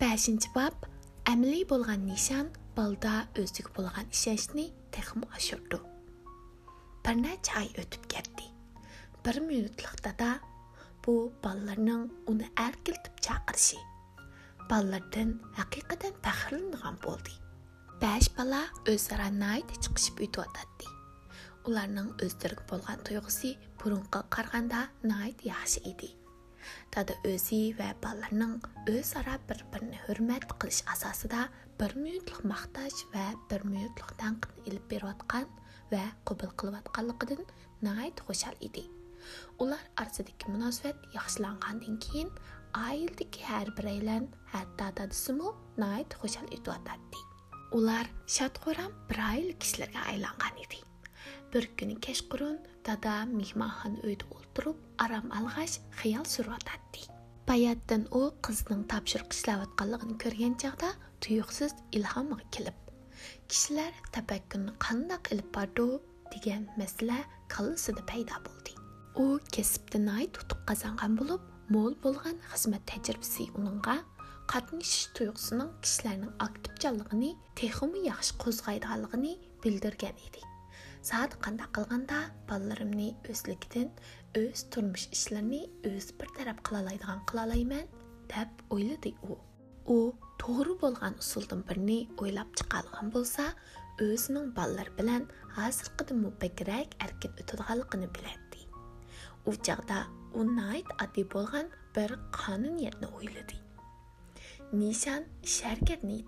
5-ші бап, әмілі болған нишан балда өздік болған ішәшіні тәқім ашырды. Бірнәй чай өтіп кәрді. Бір мүйінділіқті да, бұ балларының ұны әр келтіп чақыршы. Баллардың әқиқадан пәқірлініған болды. 5 бала өз аранын айты чықшып үйті отады. Оларының өздіргі болған тұйғысы бұрынқы қарғанда найт яқшы еді тады өзі вә баларының өз ара бір-біріне үрмәт қылыш асасыда бір мүйетлік мақтаж вә бір мүйетлік таңқын іліп беру атқан вә құбыл қылып атқалықыдың нағайт қошал еді. Олар арсадекі мұнасуәт яқшыланғандың кейін айылдекі әр бір әйлән әтті атадысы мұл нағайт қошал еді атады. Олар шатқорам бір айыл кішілерге айланған еді bir kuni kechqurun dada mehmonxona uyda o'ltirib aram alg'ash xiyol surayotdi bayatdan u qizning topshiriq ishlayotganligini ko'rgan chog'da tuyuqsiz ilhomga kelib kishilar tafakkurni qandoq ilib bordi degan masala kallasida paydo bo'ldi. U kasbda nayt utuq qozongan bo'lib mo'l bo'lgan xizmat tajribasi uningga qatnashish tuyg'usining kishilarning aktivchanligini texmi yaxshi qo'zg'aydiganligini bildirgan edi саат қанда қылғанда балаларымны өзіліктен өз тұрмыш ішілеріні өз бір тарап қалалайдыған қалалаймен тәп ойлыды о. О, тұғыры болған ұсылдың біріне ойлап чықалған болса, өзінің балалар білән ғасыр қыды мұпекірәк әркен өтілғалықыны біләдді. О, жағда айт ады болған бір қанын ерні ойлыды. Нишан шәркетіні.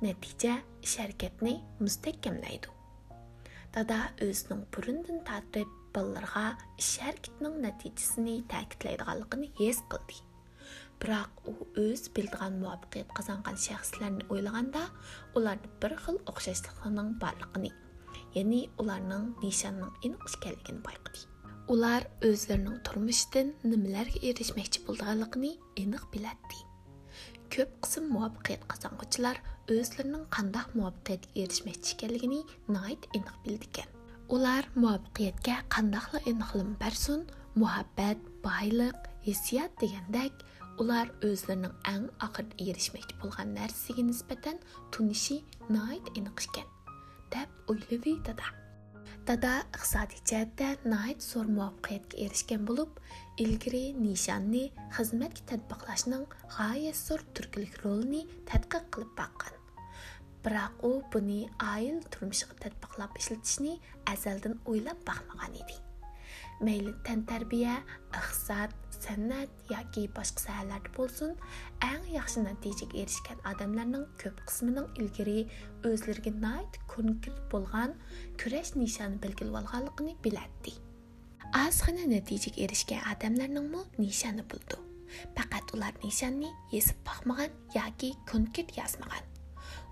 Нәтиже шәркетіні мұстек дада өзінің бұрындын тартып балаларға іс әрекетінің нәтижесіне тәкітлейдіғанлығын ес қылды. Бірақ ол өз білдіған муаффақият қазанған шәхслерді ойлағанда олардың бір қыл ұқсастығының барлығын яғни олардың нишанның aniq екенligini байқады олар өздерінің turmushidan немелерге erishmoqchi bo'lganligini aniq biladi көп қысым muvaffaqiyat қазанғычылар o'zlarining qandoq muvaffaqiyatga erishmoqchi ekanligini nihoyat aniq bildikan ular muvaffaqiyatga qandoqla aniqlim bersin muhabbat boylik hissiyot degandek ular o'zlarining eng oxirida erishmoqchi bo'lgan narsaga nisbatan tunishi nihoyat aniq ekan deb o'yladi dada. Dada iqtisodiy jihatda nihoyat zo'r muvaffaqiyatga erishgan bo'lib ilgari nishonni xizmatga tadbiqlashning g'oyat zo'r turkilik rolini tadqiq qilib boqqan. Biroq u buni ayil turmushiga tadbiqlab ishlatishni azaldan o'ylab boqmagan edi. Mayli tantarbiya iqtisod san'at yoki boshqa sohalarda bo'lsin eng yaxshi natijaga erishgan odamlarning ko'p qismining ilgari o'zlariga nayt konkret bo'lgan kurash nishoni belgilab olganligini biladi ozgina natijaga erishgan odamlarningmi nishoni bo'ldi faqat ular nishonni yesib boqmagan yoki konkret yozmagan.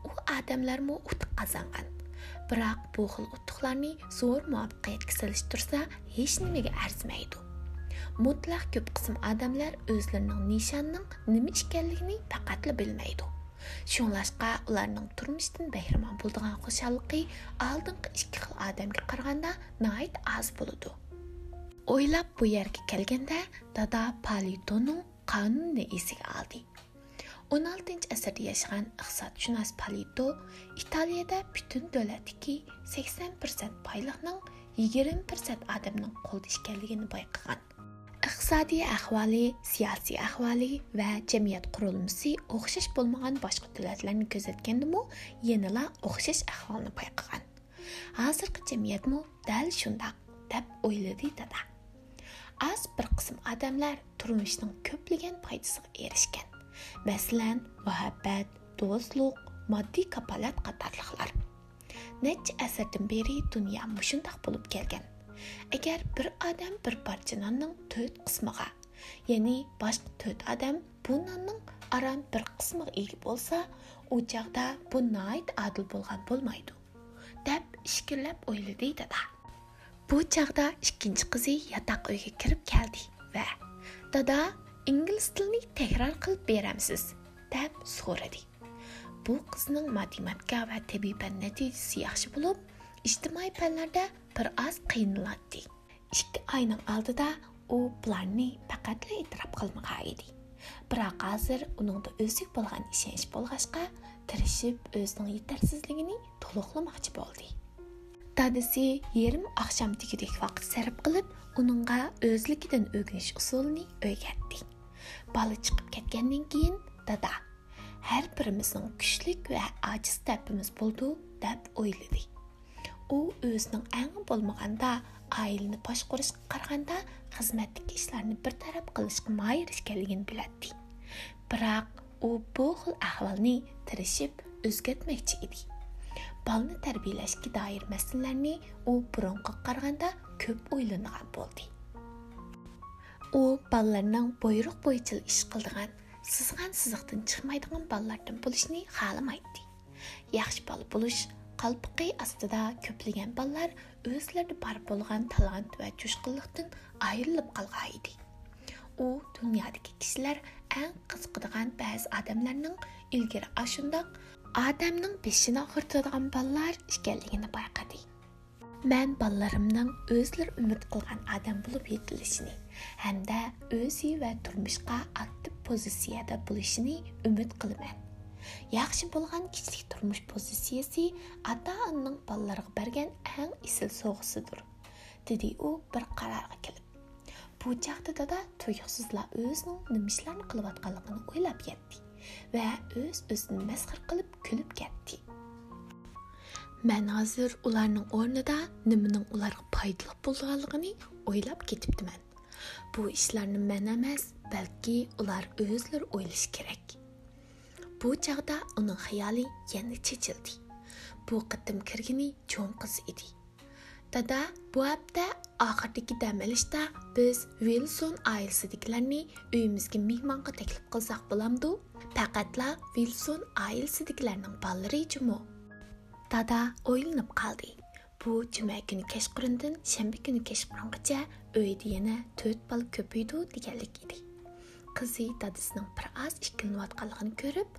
U odamlarmi utuq qozongan biroq bu xil utuqlarni zo'r muvaffaqiyatga solishtirsa hech nimaga arzimaydi. Mutlaq ko'p qism odamlar o'zlarining nishonning nima ekanligini faqatla bilmaydi. Shunlashqa ularning turmushdan bahramon bo'ladigan xushalliqi oldingi ikki xil odamga qaraganda nihoyat oz bo'ladi. O'ylab bu yerga kelganda dada palitoning qonunni esiga oldi. 16 asrda yashagan iqtisodshunos palito italiyada butun davlatdagi 80% boyliqning 20% odamning qo'lda ekanligini bayqagan iqtisodiy ahvoli siyosiy ahvoli va jamiyat qurilmasi o'xshash bo'lmagan boshqa davlatlarni kuzatgandimi yanala o'xshash ahvolni bayqagan hozirgi jamiyatmi dal shundoq deb o'yladi dada. Az bir qism odamlar turmushning ko'plagan foydasiga erishgan. Masalan muhabbat do'stlik moddiy kapolat qatorliqlar necha asrdan beri dunyo mushundoq bo'lib kelgan agar bir odam bir parcha nonning to'rt qismiga ya'ni boshqa to'rt odam bu nonning aram bir qismiga ega bo'lsa u chog'da bu noit adil bo'lgan bo'lmaydi deb ishkillab o'yladi dada bu chog'da ikkinchi qizi yotoq uyga kirib keldi va dada ingliz tilini takror qilib beramsiz deb so'radi. Bu qizning matematika va tibbiy fan natijasi yaxshi bo'lib ijtimoiy fanlarda bir oz qiynaladi ikki oyning oldida u planni faqatla e'tirof qilmagan edi. Biroq hozir uningda o'ziga bo'lgan ishonch bo'lg'achqa tirishib o'zining yetarsizligini to'liqlamoqchi bo'ldi. Dadisi yarim oqshom degudek vaqt sarf qilib uningga o'zligidan o'rganish usulini o'rgatdi. Ketgandan keyin dada. Har birimizning kuchlik va ojiz tarafimiz bo'ldi deb o'yladi u o'zining ang bo'lmaganda oilani boshqarishga qaraganda xizmatdagi ishlarni bir taraf qilishga moyir ekanligini biladi biroq u bu xil ahvolni tirishib o'zgartmoqchi edi balni tarbiyalashga doir masalalarni u burunga qaraganda ko'p o'ylangan bo'ldi о балаларның бұйрық бойынша іш қылдыған сызған сызықтан шықмайдыған балалардан болышны айтты. Яқшы бұл іш, қалпықи астыда көпілген балалар өзілерді бар болған талант өт чушқынлықтан айырылып қалғайды. О, дүниедегі кісілер ән қызқыдыған бәз адамларның ілгері ашындақ адамның бешіні құртыдыған балалар ішкенлігіні байқады. Мен балаларымның өзілер үміт қылған адам болып етілісіне hamda o'zi va turmushga aktiv pozitsiyada bo'lishini umid qilaman yaxshi bo'lgan kishilik turmush pozitsiyasi ota onaning bolalarga bergan eng isil sovg'asidir dedi u bir qarorga kelib bu chaqda dada tuyuqsizla o'zining nima ishlarni qilayotganligini o'ylab yetdi va o'z o'zini masxir qilib kulib ketdi man hozir ularning o'rnida nimaning ularga foydali bo'lganligini o'ylab ketibdiman bu ishlarni men emas balki ular o'zlari o'ylashi kerak. Bu chog'da uning xayoli yana chechildi bu qitim kirgini cho'ng qiz edi. Dada bu hafta oxirdagi dam olishda biz vilson oilasidagilarni uyimizga mehmonga taklif qilsak bo'lamdu? faqatla vilson oilasidagilarning bolalari jumu dada o'ylanib qoldi. Bu juma kuni kechqurundan shanba kuni kechqurungacha uyda yana to'rt bola ko'paydi deganlik edi qizi dadasining bir oz ikkilanayotganligini ko'rib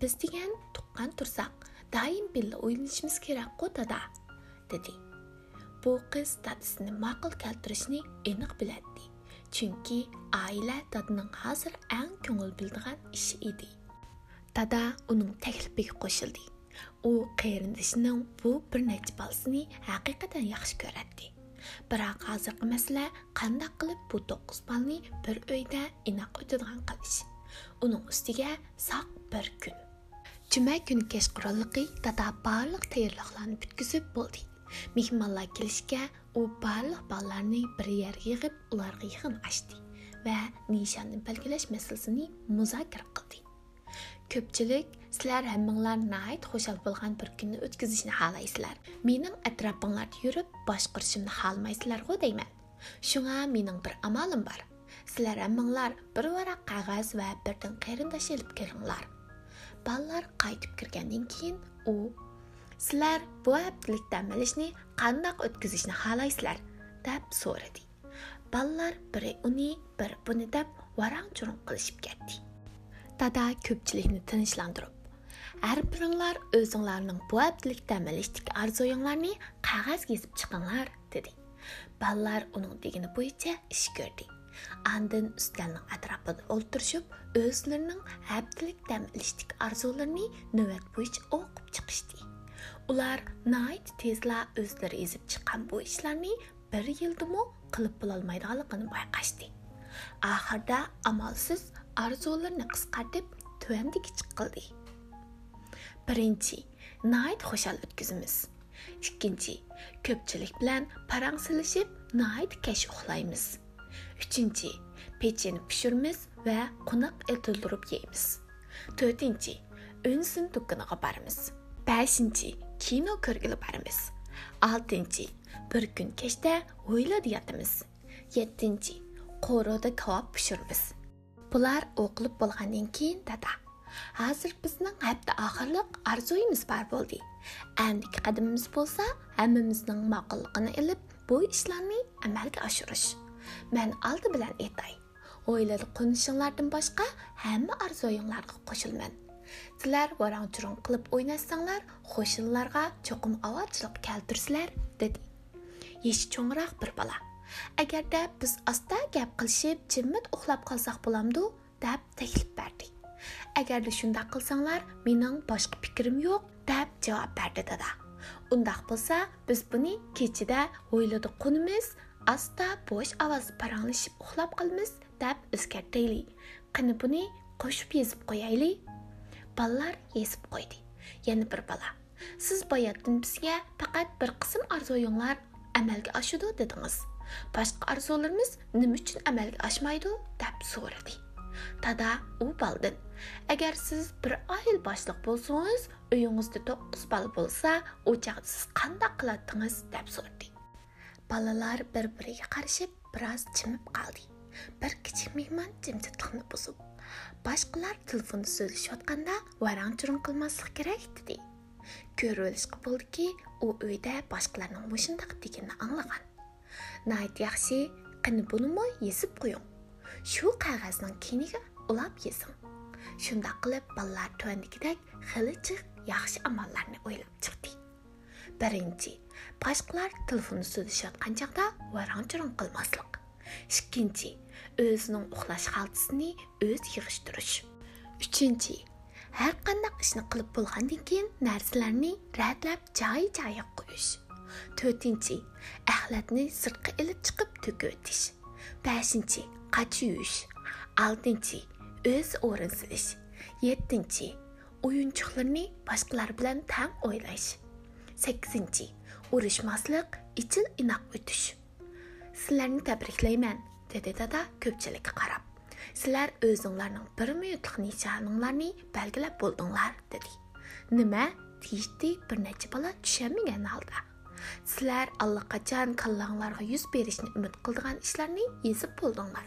biz degan tuqqan tursak doim birga o'ynashimiz kerakku dada dedi. Bu qiz dadasini ma'qul keltirishni aniq biladi chunki oila dadaning hozir eng ko'ngil bildigan ishi edi. Dada uning taklifiga qo'shildi. U qarindishining bu bir necha bolasini haqiqatan yaxshi ko'radi. Biroq hozirgi masala qandoq qilib bu to'qqiz balni bir uyda inoq o'tadigan qilish? Uning ustiga soq bir kun. Juma kuni kechqurunliqi dada barliq tayyorliqlarni bitkizib bo'ldi. Mehmonlar kelishga u barliq bolalarni bir yerga yig'ib ularga yig'in ochdi va nishonni belgilash masalasini muzokara qildi. Ko'pchilik sizlar hammanglar nihoyat xushal bo'lgan bir kunni o'tkazishni xohlaysizlar. Mening atrofinglarda yurib boshqarishimni xohlamaysizlarku deyman. Shunga mening bir amalim bor. Sizlar hammanglar bir varaq qog'oz va birdan qarindosh ilib kelinglar. Bolalar qaytib kirgandan keyin u sizlar bu haftalik dam olishni qandoq o'tkazishni xohlaysizlar? deb so'radi. Bolalar biri uni biri buni deb varang churun qilishib ketdi. Dada ko'pchilikni tinchlantirib әрбіріңлар өзіңлерінің бұ әбділікті әмелештік арзойыңларыны қағаз кесіп чықыңлар, деді. Балалар оның дегені бойынша іш көрді. Андын үстелінің әтрапын ұлтыршып, өзілерінің әбділік дәмілістік арзуларыны нөвәт бойынша оқып чықышты. Олар найт тезла өзілер езіп чыққан бұл ішіләріні бір елдіму қылып бұл алмайдығалықын байқашты. Ақырда амалсыз арзуларыны қысқартып төәндік чыққылды. Birinchi, nayt xoşal o'tkazamiz. Ikkinchi, ko'pchilik bilan parangsilishib, nayt kesh uxlaymiz. uchinchi pecheni pishiramiz va qo'noq eltildirib yeymiz. To'rtinchi unsin do'koniga boramiz beshinchi kino ko'rgili boramiz oltinchi bir kun kechda o'yladi yotamiz yettinchi qo'rida kavob pishiramiz bular o'qilib bo'lgandan keyin dada. Hozir bizning hafta oxirliq orzuyimiz bor bo'ldi andiki qadamimiz bo'lsa hammamizning ma'qulligini ilib bu ishlarni amalga oshirish man oldi bilan aytay. o'ylar qo'nishinglardan boshqa hamma arzoyinglarga qo'shilman. Sizlar varang-churun qilib o'ynashsanglar qo'shinlarga cho'qim ovozchilik keltirsizlar, dedi. Yeshi cho'ngroq bir bola. Agarda biz asta gap qilishib, jimit uxlab qolsak bo'lamdi, deb taklif berdi agarda shundoq qilsanglar mening boshqa fikrim yo'q deb javob berdi dada. Undoq bo'lsa biz buni kechida o'yladi qunimiz asta bo'sh ovoz paranglashib uxlab qolmiz deb o'zgartaylik qani buni qo'shib yezib qo'yaylik. Bolalar yezib qo'ydi. Yana bir bola. Siz boyatdin bizga faqat bir qism orzuyinglar amalga oshudi dedingiz. Boshqa orzularimiz nima uchun amalga oshmaydi deb so'radi. Dada u baldin. Agar siz bir oil boshliq bo'lsangiz uyingizda to'qqiz bola bo'lsa u chaqda siz qanday qilardingiz deb so'radi. Bolalar bir biriga qarashib biroz chimib qoldi. Bir kichik mehmon jimjitlikni buzib boshqalar telefonda so'zlashayotganda varang churun qilmaslik kerak dedi. Ko'rib olishga bo'ldiki u uyda boshqalarning mushundoq deganini anglagan. Nayt yaxshi qani bunimi yezib qo'ying. Shu qog'ozning keyniga ulab yesin. Shundoq qilib bolalar tuandikidek xili chiq yaxshi amallarni o'ylab chiqdi. Birinchi boshqalar telefonda suzishayotgan chog'da varang churun qilmaslik ikkinchi o'zining uxlash xaltasini o'z yig'ishtirish. Uchinchi har qanday ishni qilib bo'lgandan keyin narsalarni ratlab joy joyiga qo'yish. To'rtinchi axlatni sirtqa ilib chiqib to'kib o'tish. Beshinchi qach yuyish oltinchi o'z o'rin silish yettinchi o'yinchoqlarni boshqalar bilan tang o'ylash sakkizinchi urishmaslik ichil inoq o'tish sizlarni tabriklayman dedi dada ko'pchilikka qarab. Sizlar o'zinglarning bir minutlik nishoninglarni belgilab bo'ldinglar dedi. Nima deyishdi bir necha bola tushunmagan holda sizlar allaqachon kallanglarga yuz berishni umid qildigan ishlarni yezib bo'ldinglar.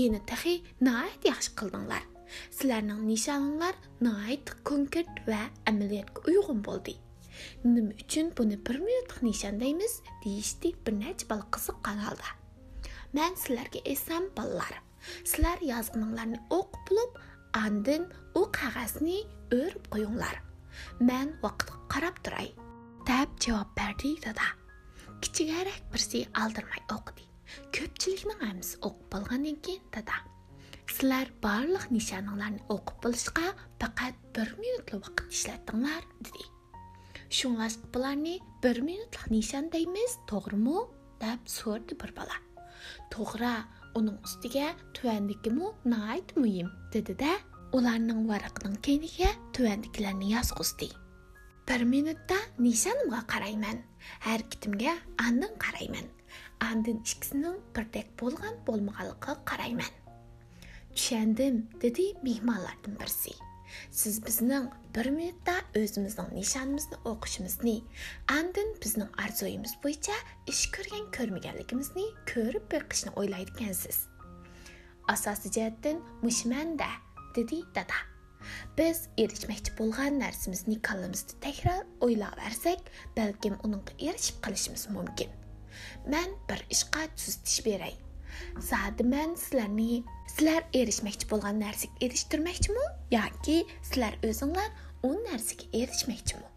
Yana tahi nihoyat yaxshi qildinglar. Sizlarning nishoninglar nihoyat konkret va amaliyotga uyg'un bo'ldi. Nima uchun buni bir minutlik nishon deymiz deyishdi bir necha bola qiziqqan holda man sizlarga aytsam bolalar sizlar yozganinglarni o'qib bo'lib andin u qog'ozni o'rib qo'yinglar. Man vaqtga qarab turay. Deb javob berdi dada. Kichikroq birsi aldirmay o'qidi ko'pchilikning hammasi o'qib bo'lgandan keyin dada. Sizlar barliq nishoninglarni o'qib bilishga faqat bir minutli vaqt ishlatdinglar dedi. Shunlashqa bularni bir minutlik nishon deymiz to'g'rimi? deb so'rdi bir bola. To'g'ri uning ustiga tuvandikimu nayt muhim dedida. Ularning varaqning keyniga tuvandikilarni yozg'izdi. бір минутта нишанымға қараймын кітімге андын қараймын андын ішкісінің бірдек болған болмағалыққа қараймын түшендім деді мейманлардың бірсі сіз біздің бір минутта өзіміздің нишанымызды оқышымызны андын біздің арзойымыз бойынша іш көрген көрмегенлігімізді көріп бекішні ойлайды екенсіз асасы жәттін деді дада biz erishmoqchi bo'lgan narsamizni kallamizda takror o'ylayversak balkim uningga erishib qolishimiz mumkin. Man bir ishqa tuzitish beray. Zodi man sizlarni sizlar erishmoqchi bo'lgan narsaga erishtirmoqchimi? Yoki sizlar o'zinglar u narsaga erishmoqchimi?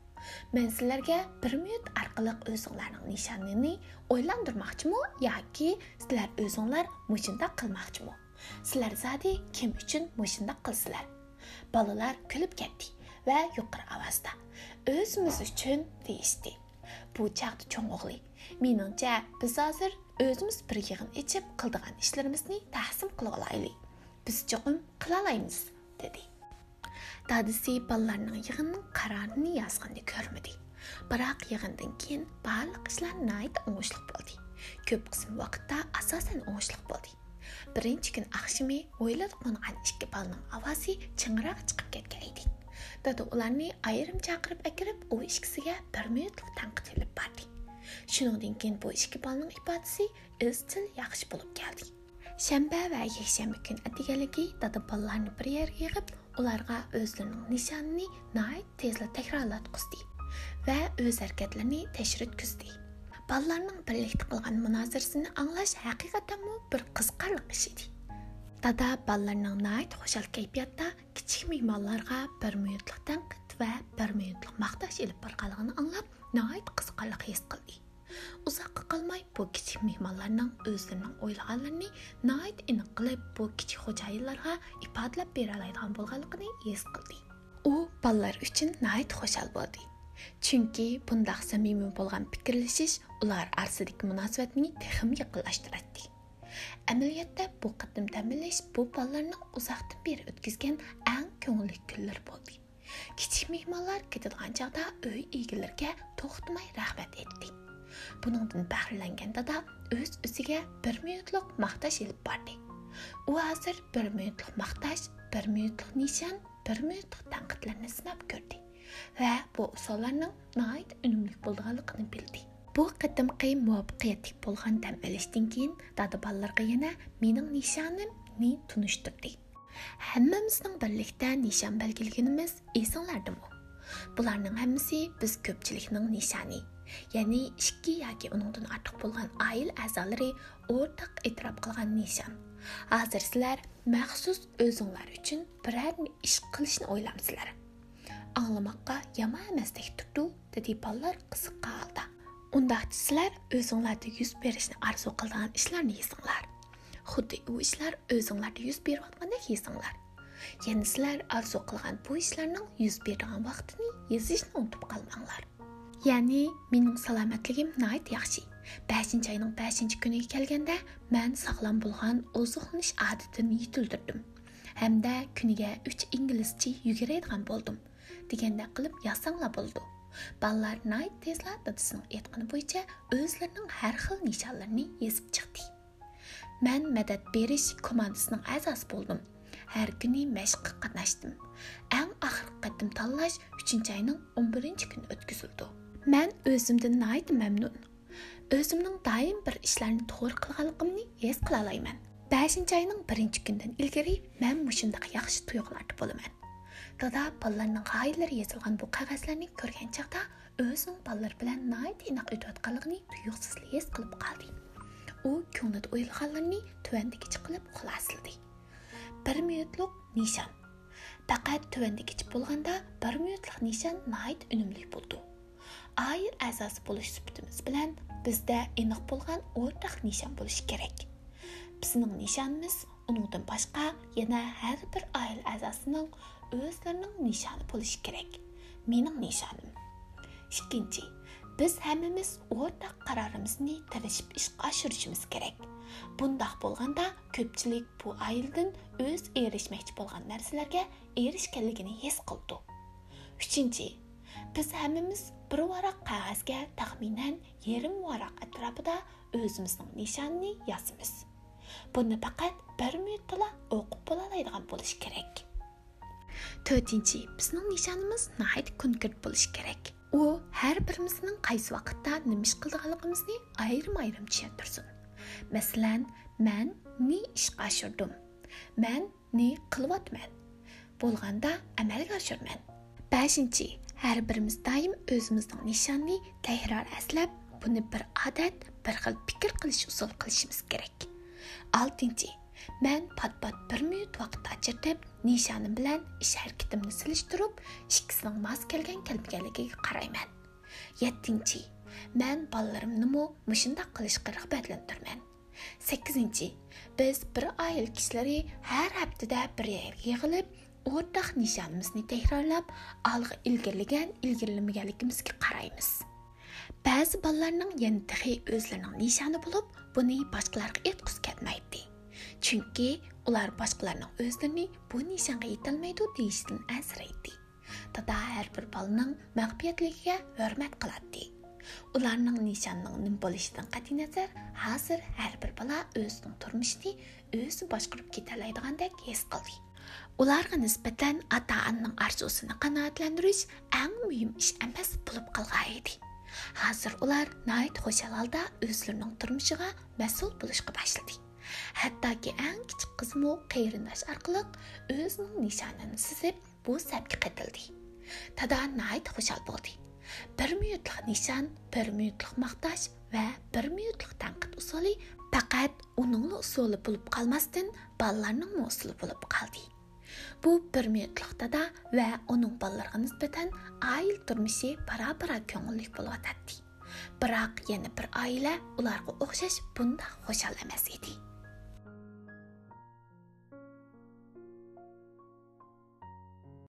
Man sizlarga bir minut orqali o'zinglarning nishonini o'ylantirmoqchimi yoki sizlar o'zinglar mushunda qilmoqchimi? Sizlar zodi kim uchun mushunda qilsizlar? Bolalar kulib ketdi va yuqori ovozda o'zimiz uchun deyishdi. Bu chaqda cho'ng o'g'li meningcha biz hozir o'zimiz bir yig'in ichib qildigan ishlarimizni taqsim qilib olaylik. Biz cho'qim qilolaymiz dedi. Dadisi bolalarning yig'inning qarorini yozganini ko'rmadi. Biroq yig'indan keyin barliq ishlar nayt o'ngishli bo'ldi. Ko'p qism vaqtda asosan o'ngishli bo'ldi. Birinchi kun axshimi o'ylab qo'ngan ikki bolaning ovozi chingroq chiqib ketgan edi. Dada ularni ayrim chaqirib akirib u ikkisiga bir minutlik tanqid ilib bordi. Shuningdan keyin bu ikki bolaning ifodasi izchil yaxshi bo'lib keldi. Shanba va yakshanba kun ataganligi dada bolalarni bir yerga yig'ib ularga o'zlarining nishonini nihoyat tezla takrorlatqizdi va o'z harakatlarini tashritkizdi bolalarning birlikda qilgan munozirasini anglash haqiqatanmi bir qiziqarli ish edi dada bolalarning nihoyat xushal kayfiyatda kichik mehmonlarga bir minutlik tanqid va bir minutlik maqtash ilib borganligini anglab nihoyat qiziqarli his qildi uzoqqa qolmay bu kichik mehmonlarning o'zlarining o'ylaganlarini nihoyat aniq qilib bu kichik xo'jayinlarga ifodalab bera oladigan bo'lganligini his qildi u bolalar uchun nihoyat xushal bo'ldi chunki bundoq samimiy bo'lgan fikrlashish ular orasidagi munosabatni texim yaqinlashtiradi. Amaliyotda bu qadim ta'minlash bu bolalarning uzoqdan beri o'tkazgan eng ko'ngilli kunlar bo'ldi. Kichik mehmonlar ketadigan chog'da uy egalariga to'xtamay rahmat etdi buningdan faxrlangan dada o'z o'ziga bir minutlik maqtash ilib bordi. U hozir bir minutlik maqtash bir minutlik nishon bir minutlik tanqidlarni sinab ko'rdi. Va bu usullarning nihoyat unumli bo'lganligini bildi bu qadimqi muvaffaqiyatli bo'lgan dam olishdan keyin dada bolalarga yana mening nishonimni tunishtirdi. Hammamizning birlikda nishon belgilaganimiz esinglardimi bularning hammasi biz ko'pchilikning nishoni ya'ni ikki yoki uningdan ortiq bo'lgan oil a'zolari o'rtaq e'tirof qilgan nishon. Hozir sizlar maxsus o'zinglar uchun biror ish qilishni o'ylamsizlar. Anglamoqqa yomon emasdek turdi dedi bolalar qiziqqa holda undaqchi sizlar o'zinglarda yuz berishni orzu qilgan ishlarni yesinglar xuddi u ishlar o'zinglarda yuz berayotgandek yesinglar yana sizlar orzu qilgan bu ishlarning yuz beradigan vaqtini yozishni unutib qolmanglar ya'ni mening salomatligim nihoyat yaxshi beshinchi oyning beshinchi kuniga kelganda man sog'lom bo'lgan oziqlanish odatini yetildirdim hamda kuniga uch inglizcha yuguradigan bo'ldim degandek qilib yozsanglar bo'ldi. Ballar nihoyat tezla dadasining aytgani bo'yicha o'zlarining har xil nishonlarini yozib chiqdi. Man madad berish komandasining a'zosi bo'ldim. Har kuni mashqqa qatnashdim. Eng oxirgi qatim tanlash 3 oyning o'n birinchi kuni o'tkazildi. Man o'zimdan nihoyat mamnun. O'zimning doim bir ishlarni to'g'ri qilganligimni his qila olmayman beshinchi oyning birinchi kunidan ilgari man mushundoq yaxshi tuyg'ularda bo'laman. Dada bolalarning g'oyalari yozilgan bu qog'ozlarni ko'rgan chog'da o'zining bolalar bilan nihoyat inoq o'tayotganligini tuyuqsiz his qilib qoldi. U ko'nglida o'ylaganlarini tuvandigicha qilib xulosaladi bir minutlik nishon. Faqat tuvandigicha bo'lganda bir minutlik nishon nihoyat unumli bo'ldi. Oil a'zosi bo'lish sifatimiz bilan bizda aniq bo'lgan o'rtaq nishon bo'lishi kerak. Bizning nishonimiz uningdan boshqa yana har bir oila a'zosining o'zlarining nishoni bo'lishi kerak mening nishonim ikkinchi biz hammamiz o'rtaq qarorimizni tirishib ishga oshirishimiz kerak bundoq bo'lganda ko'pchilik bu oiladan o'z erishmoqchi bo'lgan narsalarga erishganligini his qildi uchinchi biz hammamiz bir varaq qog'ozga taxminan yarim varaq atrofida o'zimizning nishonni yozamiz buni faqat bir minutda o'qib bo'laoladigan bo'lishi kerak to'rtinchi bizning nishonimiz nihoyat konkret bo'lishi kerak u har birimizning qaysi vaqtda nima ish qilganligimizni ayrim ayrim tushuntirsin masalan man ni ishga oshirdim man ni qilyapman bo'lganda amalga oshirman beshinchi har birimiz doim o'zimizning nishonni takror aslab buni bir odat bir xil fikr qilish usul qilishimiz kerak oltinchi man pat pat bir minut vaqt ajratib nishonim bilan ish harakatimni silishtirib ikkisining mos kelgan kelmaganligiga qarayman. Yettinchi man bolalarimnimi mushundoq qilishga rag'batlantirman. Sakkizinchi biz bir oila kishilari har haftada bir yerga yig'ilib o'rtaq nishonimizni takrorlab olg'a ilgirlagan ilgirlamaganligimizga qaraymiz. Ba'zi bolalarning yana tehi o'zlarining nishoni bo'lib buni boshqalarga aytqisi kelmaydi chunki ular boshqalarning o'zlarini bu nishonga yetolmaydi deyishdan asraydi. Dada har bir bolaning mag'fiyatligiga hurmat qiladi. Ularning nishonning nim bo'lishidan qat'iy nazar hozir har bir bola o'zining turmushini o'zi boshqarib ketaolmaydigandek his qildi. Ularga nisbatan ota onaning orzusini qanoatlantirish eng muhim ish emas bo'lib qolgan edi. Hozir ular xushal holda o'zlarining turmushiga mas'ul bo'lishga boshladi. Hattoki eng kichik qizmu qarindosh orqali o'zining nishonini sizib bu sabga qatildi tada nihoyat xushal bo'ldi. Bir minutlik nishon bir minutlik maqtash va bir minutlik tanqid usuli faqat uning usuli bo'lib qolmasdan bolalarning usuli bo'lib qoldi. Bu bir minutlik dada va uning bolalariga nisbatan oil turmushi bora bora ko'ngilli bo'lyotadi biroq yana bir oila ularga o'xshash bundaq xushal emas edi.